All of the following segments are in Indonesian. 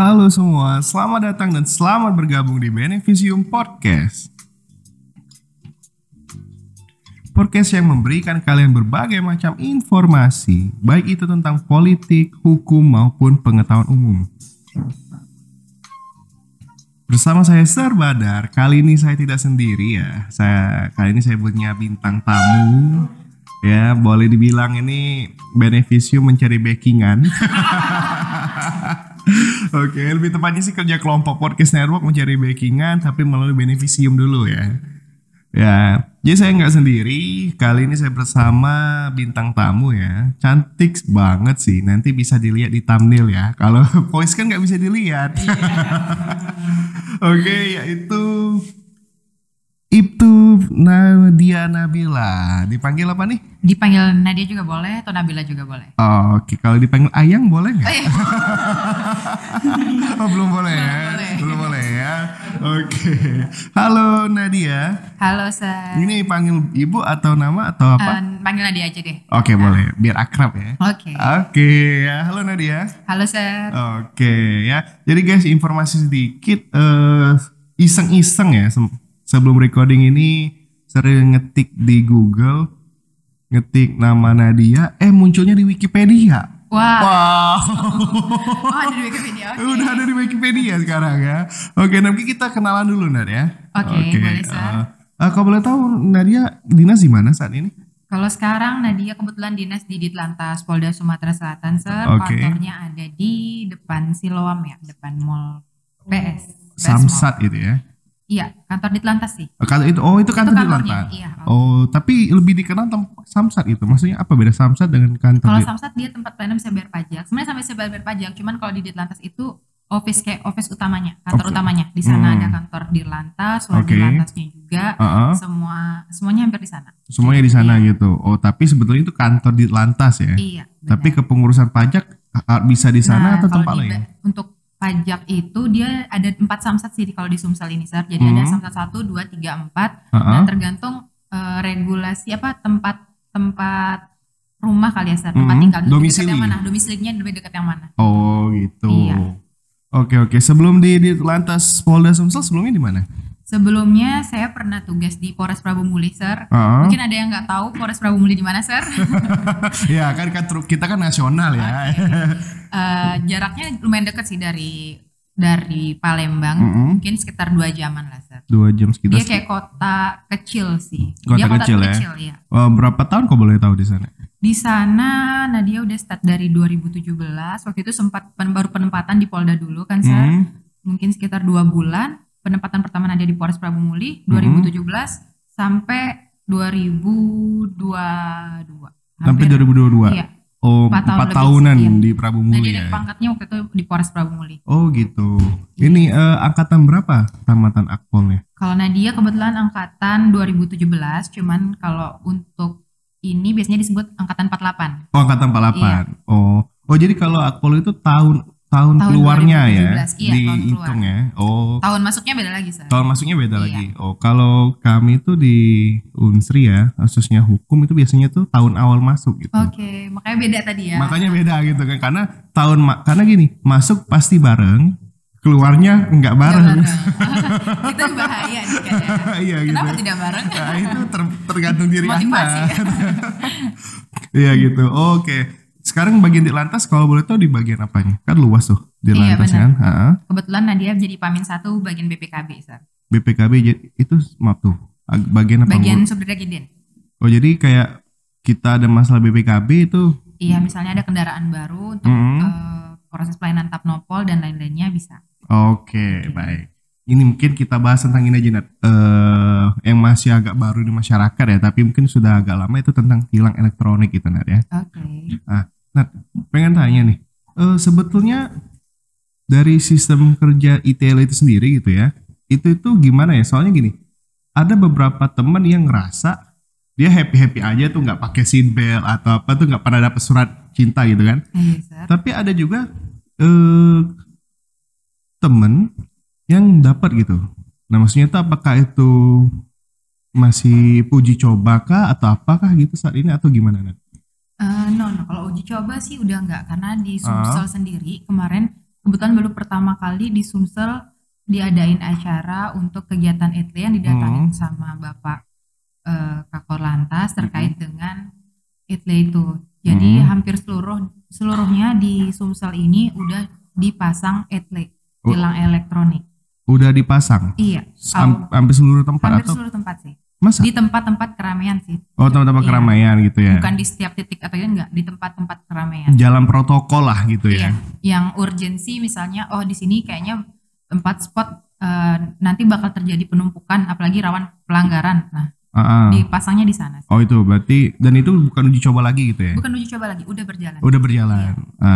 Halo semua, selamat datang dan selamat bergabung di Beneficium Podcast. Podcast yang memberikan kalian berbagai macam informasi, baik itu tentang politik, hukum, maupun pengetahuan umum. Bersama saya Sir Badar, kali ini saya tidak sendiri ya. Saya kali ini saya punya bintang tamu. Ya, boleh dibilang ini Beneficium mencari backingan. Oke, lebih tepatnya sih kerja kelompok podcast network mencari backingan tapi melalui beneficium dulu ya. Ya, jadi saya nggak sendiri. Kali ini saya bersama bintang tamu ya. Cantik banget sih. Nanti bisa dilihat di thumbnail ya. Kalau voice kan nggak bisa dilihat. Oke, yaitu Ibtu Nadia Nabila. Dipanggil apa nih? Dipanggil Nadia juga boleh atau Nabila juga boleh. Oh, Oke, kalau dipanggil Ayang boleh nggak? oh, belum boleh ya. Belum boleh ya. Oke. Halo Nadia. Halo Sir. Ini panggil ibu atau nama atau apa? Eh, panggil Nadia aja deh. Oke, boleh. Biar akrab ya. Oke. Oke, ya. Halo Nadia. Halo Sir. Oke, ya. Jadi guys, informasi sedikit eh iseng-iseng ya sebelum recording ini sering ngetik di Google ngetik nama Nadia eh munculnya di Wikipedia. Wah. Wow. Oh ada di Wikipedia. Oke. Udah ada di Wikipedia sekarang ya. Oke, nanti kita kenalan dulu Nad ya. Oke, boleh, Sir. eh, eh, kalau boleh tahu Nadia dinas di mana saat ini? Kalau sekarang Nadia kebetulan dinas di Ditlantas Polda Sumatera Selatan Sir. Oke. Kantornya ada di depan Siloam ya, depan Mall PS. Samsat itu ya. Iya, kantor Ditlantas sih. Oh, Kantor itu oh itu kantor di kantornya, Lantas. iya. Oh, tapi lebih dikenal tem- Samsat itu. Maksudnya apa beda Samsat dengan kantor Kalau di- Samsat dia tempat pelayanan bisa bayar pajak. Sebenarnya sampai bisa bayar pajak, cuman kalau di Ditlantas itu office kayak office utamanya, kantor Oke. utamanya. Di sana Hmm. ada kantor Dirlantas, Wali Oke. Lantasnya juga. Heeh, Semua semuanya hampir di sana. semuanya di sana Iya. gitu. Oh, tapi sebetulnya itu kantor di Lantas ya. Iya. Tapi benar. kepengurusan pajak bisa di sana Nah, atau tempat di- lain? Untuk pajak itu dia ada empat samsat sih kalau di Sumsel ini, Sir. Jadi ada Hmm. samsat satu, dua, tiga, empat. Heeh. Nah, tergantung eh, regulasi apa tempat tempat rumah kali ya, Sir. Tempat Hmm, tinggal domisili. yang mana? Domisilinya lebih dekat yang mana? Oh, gitu. Iya. Oke, oke. Sebelum di di Lantas Polda Sumsel sebelumnya di mana? Sebelumnya saya pernah tugas di Polres Prabu Muli, Sir. Heeh. Mungkin ada yang nggak tahu Polres Prabu Muli di mana, Sir? ya, kan kan kita kan nasional ya. Eh, jaraknya lumayan dekat sih dari dari Palembang. Mm-mm. Mungkin sekitar dua jaman lah, Sir. Dua jam sekitar. Dia kayak kota kecil sih. Kota Dia kota kecil ya? kecil ya. Oh, berapa tahun kau boleh tahu di sana? Di sana Nadia udah start dari 2017. Waktu itu sempat pen- baru penempatan di Polda dulu kan, Sir. Hmm. Mungkin sekitar dua bulan. Penempatan pertama Nadia di Polres Prabu Muli Hmm. 2017 sampai 2022. Sampai Hampir- 2022. Iya. Oh, Empat tahun empat lebih, tahunan iya. di Prabu Muli naik ya. pangkatnya waktu itu di Polres Prabu Muli. Oh, gitu. Ini eh, angkatan berapa tamatan akpolnya? Kalau Nadia kebetulan angkatan 2017, cuman kalau untuk ini biasanya disebut angkatan 48. Oh, angkatan 48. Oh. Oh, jadi kalau akpol itu tahun tahun, Tahun keluarnya 2017, ya, iya, dihitung ya. Oh, Tahun masuknya beda lagi, Sir. tahun masuknya beda Iya. lagi. Oh, kalau kami tuh di Unsri ya, khususnya hukum itu biasanya tuh tahun awal masuk gitu. Oke, makanya beda tadi ya. Makanya beda gitu kan karena tahun karena gini, masuk pasti bareng, keluarnya nggak Nggak bareng. itu bahaya nih kayaknya. Iya gitu. Kenapa tidak bareng? Nah, itu ter- tergantung diri Motivasi. Anda. Iya gitu. Oke. Sekarang bagian di lantas kalau boleh tahu di bagian apanya? Kan luas tuh di Iya, lantas kan. Ha? Kebetulan Nadia jadi pamin satu bagian BPKB, Sir. BPKB itu maaf tuh. ag- Bagian apa? Bagian subregiden. Oh jadi kayak kita ada masalah BPKB itu Iya, misalnya ada kendaraan baru untuk Mhm. eh, proses pelayanan tapnopol dan lain-lainnya bisa. Oke, baik. Ini mungkin kita bahas tentang ini aja, Nat. Eh, yang masih agak baru di masyarakat ya, tapi mungkin sudah agak lama itu tentang tilang elektronik gitu, Nat ya. Oke. Nat, pengen tanya nih. Eh, sebetulnya dari sistem kerja ITL itu sendiri gitu ya, itu itu gimana ya? Soalnya gini, ada beberapa teman yang ngerasa dia happy happy aja tuh nggak pakai seat belt atau apa tuh nggak pernah dapet surat cinta gitu kan? Iya, Sir. Tapi ada juga eh, temen yang dapat gitu. Nah maksudnya itu apakah itu masih puji coba kah atau apakah gitu saat ini atau gimana Nat? Eh, no, no. Kalau uji coba sih udah enggak karena di. Sumsel sendiri kemarin kebetulan baru pertama kali di Sumsel diadain acara untuk kegiatan etle yang didatangin Hmm. sama Bapak eh, Kakor Lantas terkait dengan etle itu. Jadi Hmm. hampir seluruh seluruhnya di Sumsel ini udah dipasang etle Oh. tilang elektronik. Udah dipasang Iya, hampir seluruh tempat hampir atau seluruh tempat sih. Masa? Di tempat-tempat keramaian sih. oh tempat-tempat Iya. keramaian gitu ya. Bukan di setiap titik atau enggak, di tempat-tempat keramaian. Jalan protokol lah gitu Iya, ya. yang urgensi misalnya, oh di sini kayaknya tempat spot eh, nanti bakal terjadi penumpukan, apalagi rawan pelanggaran. Nah, Ah, ah. dipasangnya di sana. Oh itu berarti dan itu bukan uji coba lagi gitu ya? Bukan uji coba lagi, udah berjalan. Udah berjalan. Iya.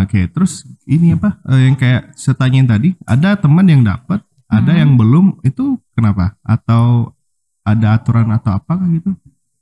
Oke, terus ini apa eh, yang kayak setanyain tadi, ada teman yang dapat, ada Hmm. yang belum, itu kenapa? Atau ada aturan atau apa gitu?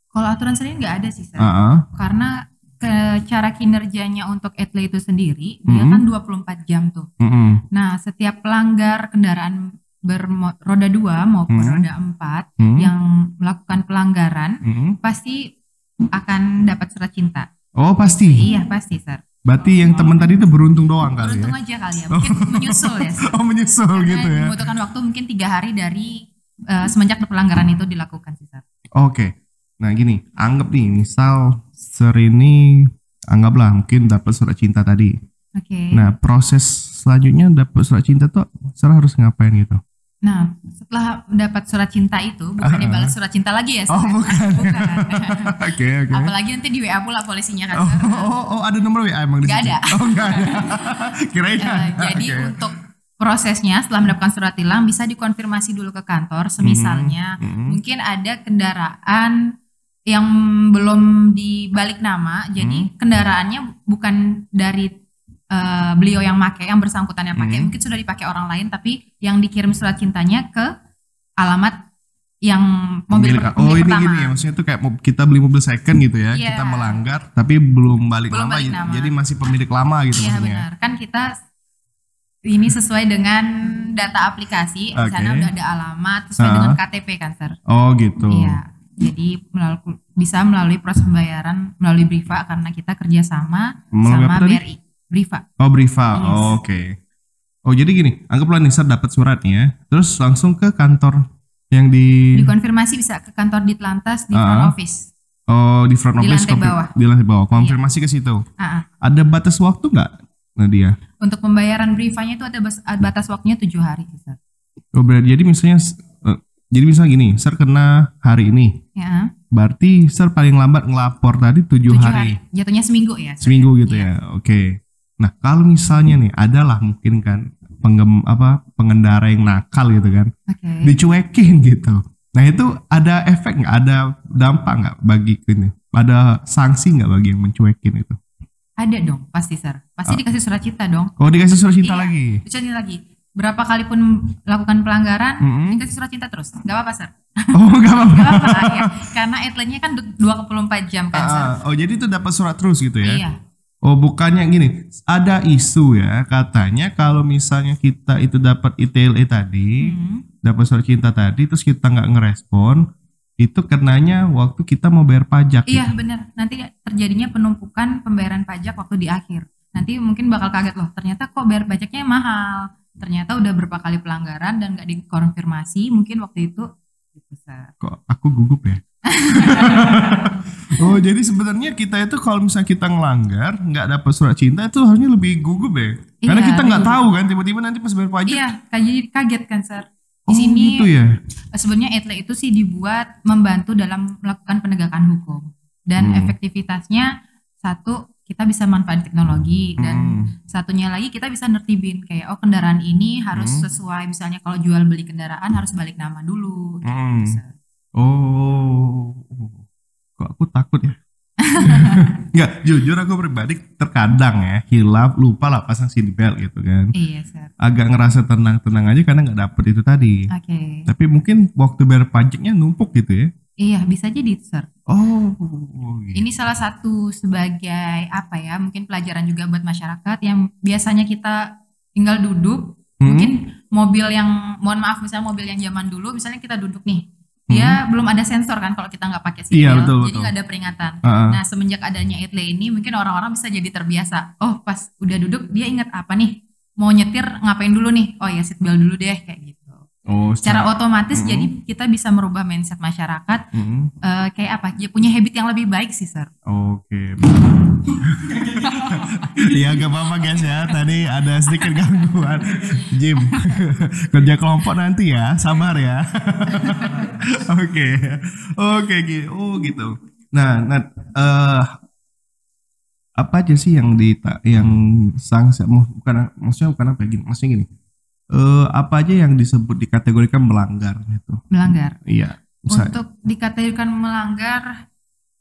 Kalau aturan sendiri nggak ada sih, Sir. Ah, ah. Karena ke cara kinerjanya untuk etle itu sendiri, dia Mhm. kan 24 jam tuh. Mm-mm. Nah, setiap pelanggar kendaraan berroda dua maupun Mhm. roda empat Hmm. yang melakukan pelanggaran Mm-mm. pasti akan dapat surat cinta. Oh pasti. Iya pasti, Sir. Berarti yang teman tadi itu beruntung doang kali Beruntung ya? aja kali ya, mungkin menyusul ya. Sir. Oh menyusul Karena gitu ya? Membutuhkan waktu mungkin tiga hari dari eh, semenjak pelanggaran itu dilakukan sih. Oke. Nah gini, anggap nih, misal Ser ini anggaplah mungkin dapat surat cinta tadi. Oke. Nah proses selanjutnya dapat surat cinta tuh Ser harus ngapain gitu? Nah, setelah mendapat surat cinta itu, bukannya Ah. balas surat cinta lagi ya? Oh bukan. Bukan. Oke oke. Apalagi nanti di WA pula polisinya kan, Oh, Sir. oh, oh, ada nomor WA emang di situ? ada. Oh enggak ada. Kirain ada. jadi Oke. untuk prosesnya setelah mendapatkan surat tilang bisa dikonfirmasi dulu ke kantor semisalnya Mhm. mungkin ada kendaraan yang belum dibalik nama jadi Hmm. kendaraannya bukan dari eh, beliau yang pakai yang bersangkutan yang pakai Hmm. mungkin sudah dipakai orang lain tapi yang dikirim surat cintanya ke alamat yang mobil, Pemilik- per- oh ini pertama gini ya maksudnya tuh kayak kita beli mobil second gitu ya Iya. kita melanggar tapi belum balik Belum nama, balik jadi- nama. jadi masih pemilik lama gitu Iya maksudnya benar kan kita ini sesuai dengan data aplikasi di sana udah ada alamat sesuai Ah. dengan KTP kan sir oh gitu Iya, jadi melalui, bisa melalui proses pembayaran melalui Briva karena kita kerjasama Melalui sama? BRI. Briva. oh Briva Yes. oh, oke oh jadi gini anggaplah nih Sar dapat suratnya terus langsung ke kantor yang di Dikonfirmasi bisa ke kantor Ditlantas di Ah. front office. oh di front Di office lantai konfir- bawah. di lantai bawah konfirmasi ke situ Ah, ah. ada batas waktu nggak Nadia Untuk pembayaran Brivanya itu ada batas waktunya tujuh hari. Sir. oh berarti jadi misalnya eh, jadi misalnya gini Sar kena hari ini Ya, berarti Sar paling lambat ngelapor tadi tujuh hari. hari. Jatuhnya seminggu ya. Sir. seminggu gitu Iya. ya oke nah kalau misalnya nih adalah mungkin kan penggem apa pengendara yang nakal gitu kan Oke. dicuekin gitu nah itu ada efek nggak ada dampak nggak bagi ini ada sanksi nggak bagi yang mencuekin itu Ada dong, pasti Sir. Pasti Ah. dikasih surat cinta dong. oh dikasih surat cinta Iya. lagi Bisa nih lagi. Berapa kali pun melakukan pelanggaran, Mm-mm. dikasih surat cinta terus. Gak apa-apa, Sir. oh nggak apa-apa Gak apa-apa, ya. Karena etlenya kan 24 jam kan, Sir. Ah, oh jadi itu dapat surat terus gitu ya Iya. Oh bukannya gini, ada isu ya katanya kalau misalnya kita itu dapat ITLE tadi, Hmm. dapat surat cinta tadi, terus kita nggak ngerespon, itu kenanya waktu kita mau bayar pajak. Iya gitu. benar. Nanti terjadinya penumpukan pembayaran pajak waktu di akhir. Nanti mungkin bakal kaget loh. Ternyata kok bayar pajaknya mahal. Ternyata udah berapa kali pelanggaran dan nggak dikonfirmasi. Mungkin waktu itu gitu. Kok aku gugup ya? oh jadi sebenarnya kita itu kalau misalnya kita ngelanggar nggak dapat surat cinta itu harusnya lebih gugup ya? Karena Iya, kita nggak tahu kan tiba-tiba nanti pas bayar pajak. Iya, kaget kan, Sir. Di oh sini gitu ya? sebenarnya etle itu sih dibuat membantu dalam melakukan penegakan hukum. Dan Hmm. efektivitasnya satu kita bisa manfaat teknologi dan Hmm. satunya lagi kita bisa nertibin kayak oh kendaraan ini harus Hmm. sesuai misalnya kalau jual beli kendaraan harus balik nama dulu gitu, Hmm. Sir. Oh, kok aku takut ya? Enggak, jujur aku pribadi terkadang ya hilaf lupa lah pasang seat belt gitu kan. Iya, Sir. Agak ngerasa tenang-tenang aja karena nggak dapet itu tadi. Oke. Tapi mungkin waktu bayar pajaknya numpuk gitu ya. Iya, bisa jadi, Sir. Oh, gitu. Ini salah satu sebagai apa ya? Mungkin pelajaran juga buat masyarakat yang biasanya kita tinggal duduk, Hmm? mungkin mobil yang mohon maaf misalnya mobil yang zaman dulu misalnya kita duduk nih. Dia belum ada sensor kan kalau kita nggak pakai seatbelt, Hmm. Iya, betul, jadi nggak ada peringatan. Ah, ah. Nah, semenjak adanya etle ini mungkin orang-orang bisa jadi terbiasa. Oh, pas udah duduk dia ingat apa nih? mau nyetir ngapain dulu nih oh ya seatbelt dulu deh kayak gitu Oh, secara otomatis Mhm. jadi kita bisa merubah mindset masyarakat Mm-mm. eh, kayak apa dia punya habit yang lebih baik sih sir Oke. Iya gak apa-apa guys ya. Tadi ada sedikit gangguan. Jim, kerja kelompok nanti ya. Sabar ya. Oke. Oke gitu. Oh gitu. Nah, nah eh apa aja sih yang di yang sanksi bukan maksudnya bukan apa ya gini. Maksudnya gini. Eh apa aja yang disebut dikategorikan melanggar gitu. melanggar Iya. Bisa. untuk dikategorikan melanggar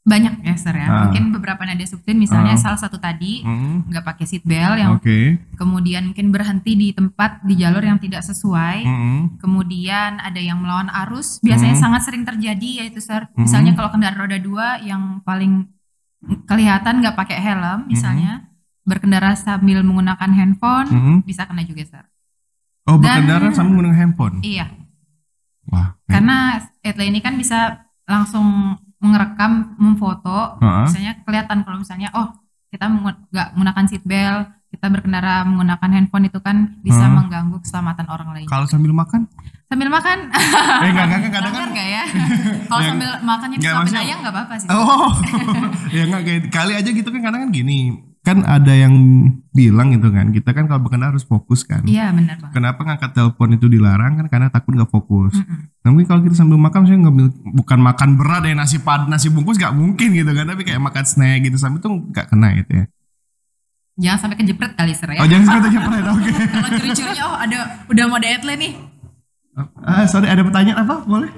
banyak ya sir ya Ah. mungkin beberapa nada sebutin misalnya Ah. salah satu tadi Mm, nggak pakai seat belt yang Oke. kemudian mungkin berhenti di tempat di jalur yang tidak sesuai Mm, kemudian ada yang melawan arus biasanya Hmm. sangat sering terjadi yaitu sir Hmm. misalnya kalau kendaraan roda dua yang paling kelihatan nggak pakai Hmm. helm misalnya berkendara sambil menggunakan handphone mm. bisa kena juga sir Oh Dan- berkendara sambil menggunakan handphone. iya Wah. karena etle ini kan bisa langsung mengerekam memfoto Heeh. misalnya kelihatan kalau misalnya oh kita nggak menggunakan seat belt kita berkendara menggunakan handphone itu kan bisa Hmm. mengganggu keselamatan orang lain Kalau sambil makan? sambil makan Eh enggak enggak enggak kan. nggak ya kalau sambil makannya disuapin maksudnya- ayam nggak apa-apa sih Oh. ya enggak kayak kali aja gitu kan kadang kan gini. Kan ada yang bilang gitu kan. Kita kan kalau berkendara harus fokus kan. iya benar banget Kenapa ngangkat telepon itu dilarang kan karena takut nggak fokus. Mm-mm. Nah, mungkin kalau kita sambil makan saya ngambil bukan makan berat ya nasi pad nasi bungkus nggak mungkin gitu kan tapi kayak makan snack gitu sambil tuh nggak kena gitu ya. jangan sampai kejepret kali ser ya Oh jangan sampai terjepret oke. kalau curi-curinya oh ada udah mau etle nih Ah sorry ada pertanyaan apa boleh?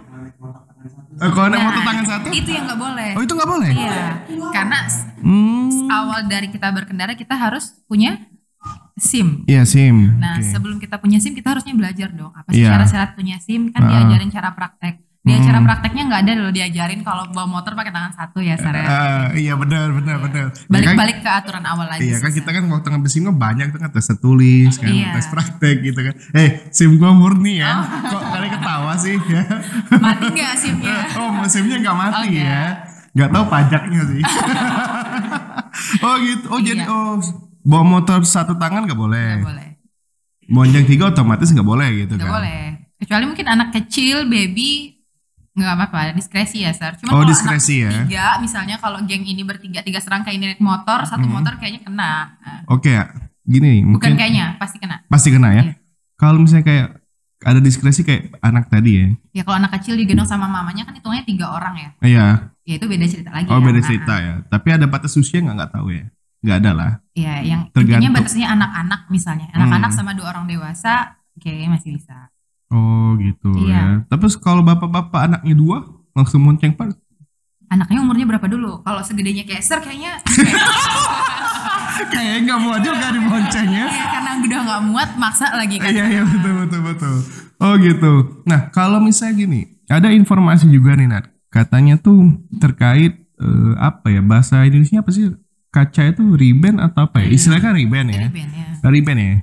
Eh, kalau naik Nah, motor tangan satu? itu yang nggak boleh Oh itu nggak boleh? iya karena Hmm. awal dari kita berkendara kita harus punya SIM Iya sim. Nah, Oke. sebelum kita punya SIM, kita harusnya belajar dong. Apa sih Iya. syarat-syarat punya SIM? Kan Ah. diajarin cara praktek. Di Hmm. acara prakteknya nggak ada loh diajarin kalau bawa motor pakai tangan satu ya, Sar. ya. Ah, iya benar benar benar. Ya kan- Balik-balik ke aturan awal lagi. Iya kan kita kan waktu ngambil SIM kan banyak tuh kan tes tertulis kan, Iya. tes praktek gitu kan. Eh, SIM gua murni ya. Oh. Kok kalian ketawa sih ya? Mati nggak SIM-nya? oh, SIM-nya nggak mati Oh, ya. Nggak tahu pajaknya sih. oh gitu. Oh jadi Iya. oh bawa motor satu tangan nggak boleh. Nggak boleh. Bonceng tiga otomatis nggak boleh gitu Nggak kan. boleh. Kecuali mungkin anak kecil, baby, nggak apa-apa. Diskresi ya, Sar. Cuma Oh, kalau diskresi anak ya. tiga, misalnya kalau geng ini bertiga, tiga serangkai ini naik motor, satu Hmm. motor kayaknya kena. Nah, Oke ya. Gini nih, bukan kayaknya, pasti kena. pasti kena ya. Iya. Kalau misalnya kayak ada diskresi kayak anak tadi ya. Ya kalau anak kecil digendong sama mamanya kan hitungannya tiga orang ya. Iya. Ya itu beda cerita lagi. Oh ya. beda Nah, cerita ya. Tapi ada batas usia nggak nggak tahu ya. Nggak ada lah. Ya, yang Tergantung. intinya batasnya anak-anak misalnya. Anak-anak Hmm. sama dua orang dewasa kayaknya masih bisa. Oh gitu Iya. ya. Tapi kalau bapak-bapak anaknya dua langsung monceng pak. Anaknya umurnya berapa dulu? Kalau segedenya kayak Ser kayaknya Kayaknya nggak muat juga di moncengnya. ya karena udah nggak muat maksa lagi kan. Iya iya betul betul betul. Oh gitu. Nah kalau misalnya gini, ada informasi juga nih Nat. Katanya tuh terkait eh, apa ya bahasa Indonesia apa sih? Kaca itu riben atau apa ya? Istilahnya kan riben ya. Dari band ya. Riben ya.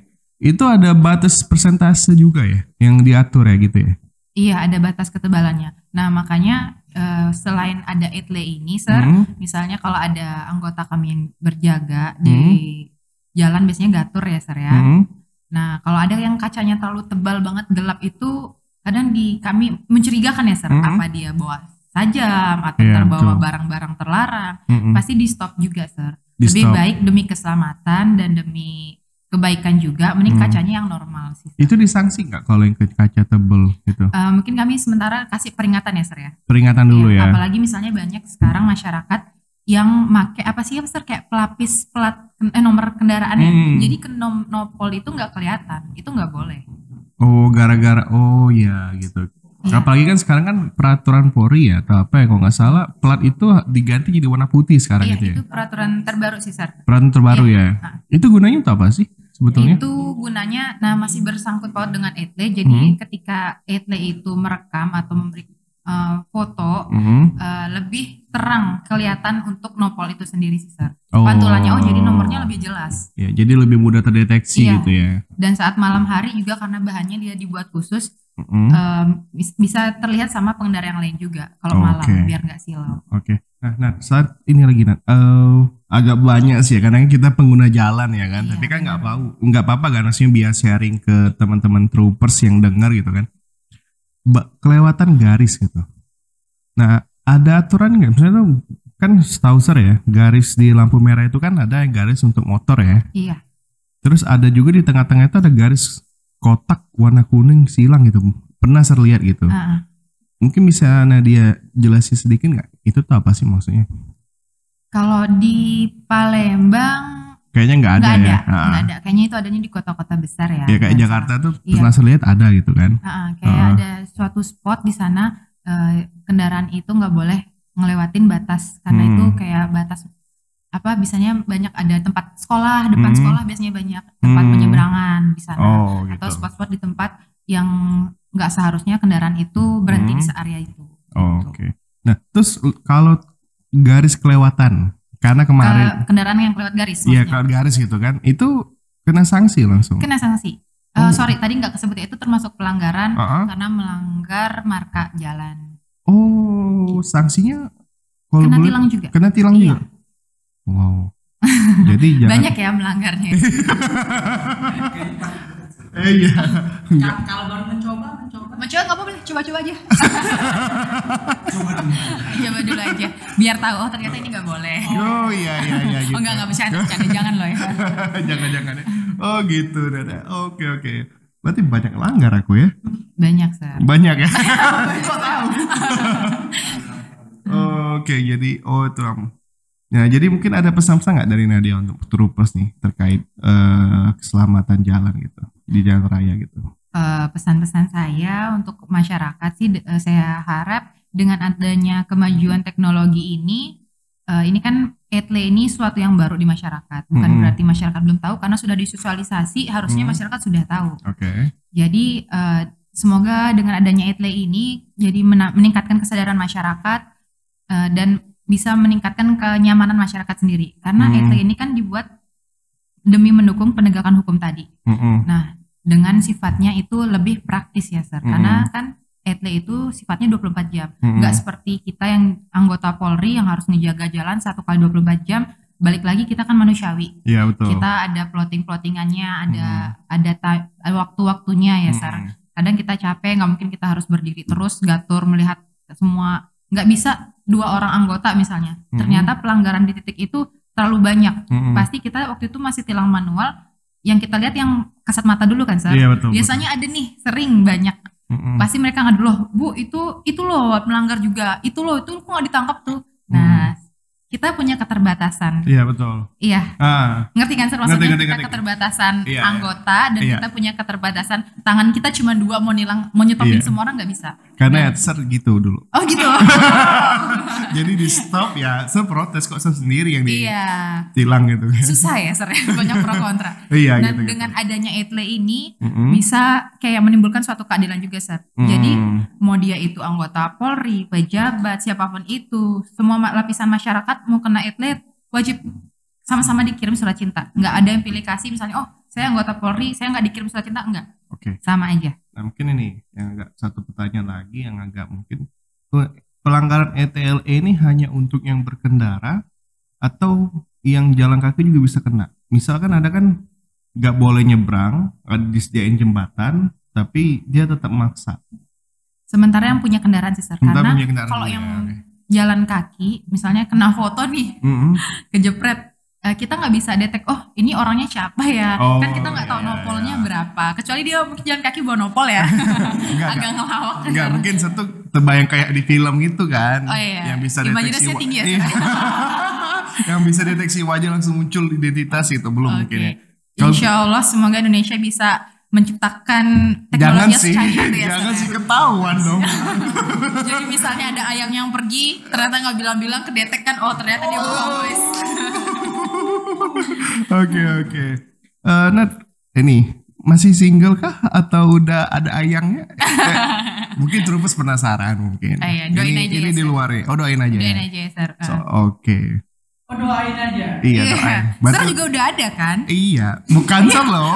Itu ada batas persentase juga ya yang diatur ya gitu ya. Iya ada batas ketebalannya. Nah makanya eh, selain ada etle ini Ser, Hmm. misalnya kalau ada anggota kami yang berjaga di jalan biasanya gatur ya Ser ya. Hmm. Nah, kalau ada yang kacanya terlalu tebal banget gelap itu kadang di kami mencurigakan ya, Sir, Mhm. apa dia bawa sajam atau Iya, terbawa barang-barang terlarang. Mm-mm. Pasti di stop juga, Sir. Di Lebih stop. baik demi keselamatan dan demi kebaikan juga, mending Hmm. kacanya yang normal sih. Itu disanksi nggak kalau yang kaca tebel gitu? Eh, mungkin kami sementara kasih peringatan ya, Sir ya. Peringatan dulu ya. Iya, Apalagi misalnya banyak sekarang masyarakat yang make apa sih, Sir, kayak pelapis plat eh, nomor kendaraannya. Hmm. Jadi ke nom- nopol itu nggak kelihatan, itu nggak boleh. Oh gara-gara oh ya gitu. Iya. Apalagi kan sekarang kan peraturan Polri ya atau apa ya kalau nggak salah plat itu diganti jadi warna putih sekarang Iya, gitu ya. itu peraturan terbaru sih, Sar. Peraturan terbaru Iya. ya. Nah. Itu gunanya untuk apa sih sebetulnya? Itu gunanya, nah masih bersangkut paut dengan etle. Jadi Hmm. ketika etle itu merekam atau memberi eh, foto, Mhm. eh, lebih terang kelihatan untuk nopol itu sendiri sih. Oh. Pantulannya, oh jadi nomornya lebih jelas. Ya, jadi lebih mudah terdeteksi Iya. gitu ya. Dan saat malam hari juga karena bahannya dia dibuat khusus, Mhm. em, bis- bisa terlihat sama pengendara yang lain juga kalau malam Oke. biar nggak silau. Oke. Nah, nah saat ini lagi Nat, eh, agak banyak sih ya karena kita pengguna jalan ya kan. Iya, Tapi kan nggak benar. tahu, nggak apa-apa kan maksudnya biar sharing ke teman-teman troopers yang dengar gitu kan. Ba- kelewatan garis gitu. Nah, ada aturan nggak? Misalnya tuh, kan setahu saya ya, garis di lampu merah itu kan ada yang garis untuk motor ya. Iya. Terus ada juga di tengah-tengah itu ada garis kotak warna kuning silang gitu. Pernah saya lihat gitu. Ah, ah. Mungkin bisa Nadia jelasin sedikit nggak? Itu tuh apa sih maksudnya? Kalau di Palembang Kayaknya nggak ada nggak ada, ya. nggak ada. Kayaknya itu adanya di kota-kota besar ya. Ya kayak Jakarta tuh Iya. pernah saya lihat ada gitu kan. Ah, ah, kayak ada suatu spot di sana eh, kendaraan itu nggak boleh ngelewatin batas karena Hmm. itu kayak batas apa biasanya banyak ada tempat sekolah depan Hmm. sekolah biasanya banyak tempat Hmm. penyeberangan di sana Oh gitu. atau spot-spot di tempat yang nggak seharusnya kendaraan itu berhenti di Hmm. area itu. Oh, Gitu. Oke. Nah terus kalau garis kelewatan karena Ke kemarin kendaraan yang lewat garis Iya kalau garis gitu kan itu kena sanksi langsung. Kena sanksi. Eh, Oh. sorry tadi nggak kesebut ya, itu termasuk pelanggaran Ah, ah. karena melanggar marka jalan. Oh sanksinya kalau Kena boleh tilang juga. kena tilang Iya. juga. Wow. Jadi jangan. Banyak ya melanggarnya. Eh, iya. Kalau baru mencoba, mencoba. Mencoba nggak boleh, coba-coba aja. coba dulu aja, biar tahu oh ternyata ini nggak boleh. Oh iya iya iya gitu. Oh enggak enggak bercanda, bercanda jangan loh ya. jangan jangan ya. Oh gitu Dada. Oke oke. Berarti banyak langgar aku ya. Banyak sir. Banyak ya. Kok tahu? Oke jadi oh itu. Nah jadi mungkin ada pesan-pesan nggak dari Nadia untuk troopers nih terkait eh, keselamatan jalan gitu di jalan raya gitu. Eh, pesan-pesan saya untuk masyarakat sih, eh, saya harap dengan adanya kemajuan teknologi ini, eh, ini kan etle ini suatu yang baru di masyarakat. Bukan Mm-mm. berarti masyarakat belum tahu karena sudah disosialisasi, harusnya Mm. masyarakat sudah tahu. Oke. Jadi eh, semoga dengan adanya etle ini jadi meningkatkan kesadaran masyarakat eh, dan bisa meningkatkan kenyamanan masyarakat sendiri. Karena Hmm. etle ini kan dibuat demi mendukung penegakan hukum tadi. Mm-mm. Nah, dengan sifatnya itu lebih praktis ya, Sir. Hmm. Karena kan etle itu sifatnya 24 jam. Mm-mm. Nggak seperti kita yang anggota Polri yang harus ngejaga jalan satu kali 24 jam. Balik lagi kita kan manusiawi. Iya betul. Kita ada plotting-plottingannya, ada ada ta- waktu-waktunya ya, Sir. Kadang kita capek, nggak mungkin kita harus berdiri terus gatur melihat semua. Nggak bisa dua orang anggota misalnya. Hmm. Ternyata pelanggaran di titik itu terlalu banyak. Mm-mm. Pasti kita waktu itu masih tilang manual. Yang kita lihat yang kasat mata dulu kan, Sir. Iya betul. Biasanya ada nih, sering banyak. betul. Mm-mm. Pasti mereka ngadu loh, Bu, itu itu loh melanggar juga. Itu loh, itu kok nggak ditangkap tuh. Nah, kita punya keterbatasan. Iya betul. Iya, Ah. ngerti kan Sir? Maksudnya Ngerti, ngerti, kita ngerti. keterbatasan Iya, iya. anggota dan Iya. kita punya keterbatasan tangan kita cuma dua mau nilang mau nyetopin Iya. semua orang nggak bisa. Karena Iya. Ser gitu dulu. Oh gitu. Jadi di stop ya, Ser protes kok Ser sendiri yang iya. ditilang gitu kan. Susah ya Sir, banyak pro kontra. Iya Dan gitu. dengan adanya etle ini Mm-mm. bisa kayak menimbulkan suatu keadilan juga Sir. Jadi Mm. mau dia itu anggota Polri, pejabat, siapa pun itu, semua lapisan masyarakat mau kena atlet wajib sama-sama dikirim surat cinta. Nggak ada yang pilih kasih misalnya, oh saya anggota Polri, saya nggak dikirim surat cinta, enggak. Oke. Sama aja. Nah mungkin ini yang agak satu pertanyaan lagi yang agak mungkin Pe- pelanggaran ETLE ini hanya untuk yang berkendara atau yang jalan kaki juga bisa kena. Misalkan ada kan nggak boleh nyebrang, ada disediain jembatan, tapi dia tetap maksa. Sementara yang punya kendaraan sih, Karena punya kendaraan kalau yang. Jalan kaki, misalnya kena foto nih, Mm-mm. kejepret, eh, kita nggak bisa detek, oh ini orangnya siapa ya? Oh, kan kita nggak tahu iya, nopolnya iya. berapa. Kecuali dia mungkin jalan kaki bawa nopol ya. Enggak, Agak ngelawak. Enggak, Sir. mungkin satu terbayang kayak di film gitu kan. Oh, iya. Yang bisa deteksi tinggi ya, Iya. yang bisa deteksi wajah langsung muncul identitas itu belum mungkin ya. Insya Allah semoga Indonesia bisa menciptakan Jangan teknologi yang sih, itu ya. jangan Sir, sih ya. ketahuan dong. Jadi misalnya ada ayam yang pergi, ternyata nggak bilang-bilang kedetek kan, oh ternyata dia bukan guys. Oke oke. Eh, Nat, ini masih single kah atau udah ada ayangnya? Eh, mungkin terus penasaran mungkin. Ah, iya, doain ini, aja ini ya, di luar ya. Oh doain aja. Doain ya? aja ya, Sir. So, Ah. Oke. Oh doain aja. Iya doain. Sir Berarti- juga udah ada kan? Iya, bukan Sir loh.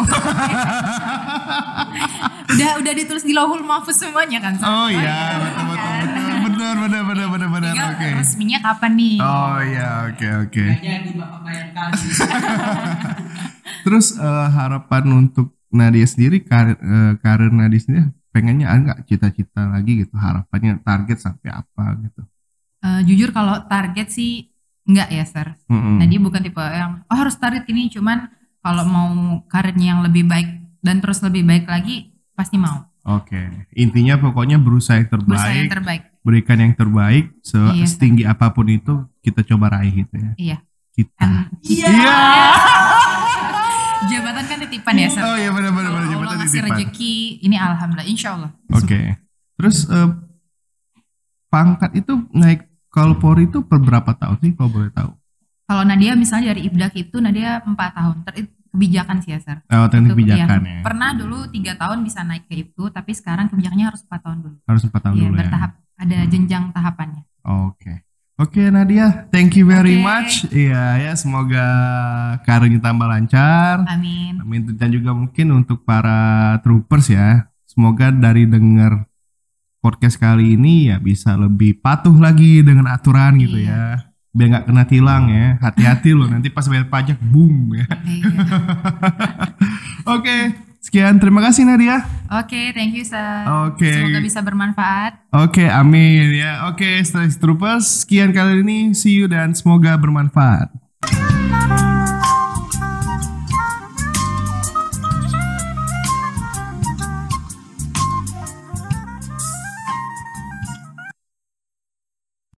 Udah udah ditulis di lauhul mahfuz semuanya kan? Sir? Oh iya, betul betul betul. Benar benar benar benar benar Oke. resminya kapan nih? Oh ya oke oke. Nggak jadi bapak bayar kali. Terus eh, harapan untuk Nadia sendiri karir, eh, karir Nadia sendiri pengennya ada nggak cita-cita lagi gitu harapannya target sampai apa gitu. Eh, jujur kalau target sih enggak ya, Sir. Mm-mm. Nah dia bukan tipe yang oh harus target ini, cuman kalau mau karirnya yang lebih baik dan terus lebih baik lagi pasti mau. Oke, intinya pokoknya berusaha yang terbaik, Berusaha yang terbaik. berikan yang terbaik se Iya, setinggi apa pun itu kita coba raih gitu ya. Iya. Kita. Kan Iya. jabatan kan titipan ya, Sir. Oh iya benar-benar Kalau benar Allah jabatan ngasih titipan. rezeki, ini alhamdulillah, insya Allah. Oke. Terus eh, pangkat itu naik kalau Polri itu per berapa tahun sih kalau boleh tahu? Kalau Nadia misalnya dari Ibdak itu Nadia 4 tahun. Ter- kebijakan sih ya, Sir. Oh, teknik Itu, kebijakan iya. ya. Pernah dulu tiga tahun bisa naik ke itu, tapi sekarang kebijakannya harus 4 tahun dulu. Harus empat tahun Iya, dulu ya. bertahap. Ada jenjang tahapannya. Oke. Oke Nadia, thank you very Oke. much. Iya ya, semoga karirnya tambah lancar. Amin. Amin dan juga mungkin untuk para troopers ya. Semoga dari dengar podcast kali ini ya bisa lebih patuh lagi dengan aturan gitu Iya. ya. Biar nggak kena tilang ya. Hati-hati loh nanti pas bayar pajak boom ya. Iya. Oke, sekian terima kasih Nadia. Oke, thank you, Sir. Oke. Semoga bisa bermanfaat. Oke, amin ya. Oke, Stress Troopers, sekian kali ini. See you dan semoga bermanfaat.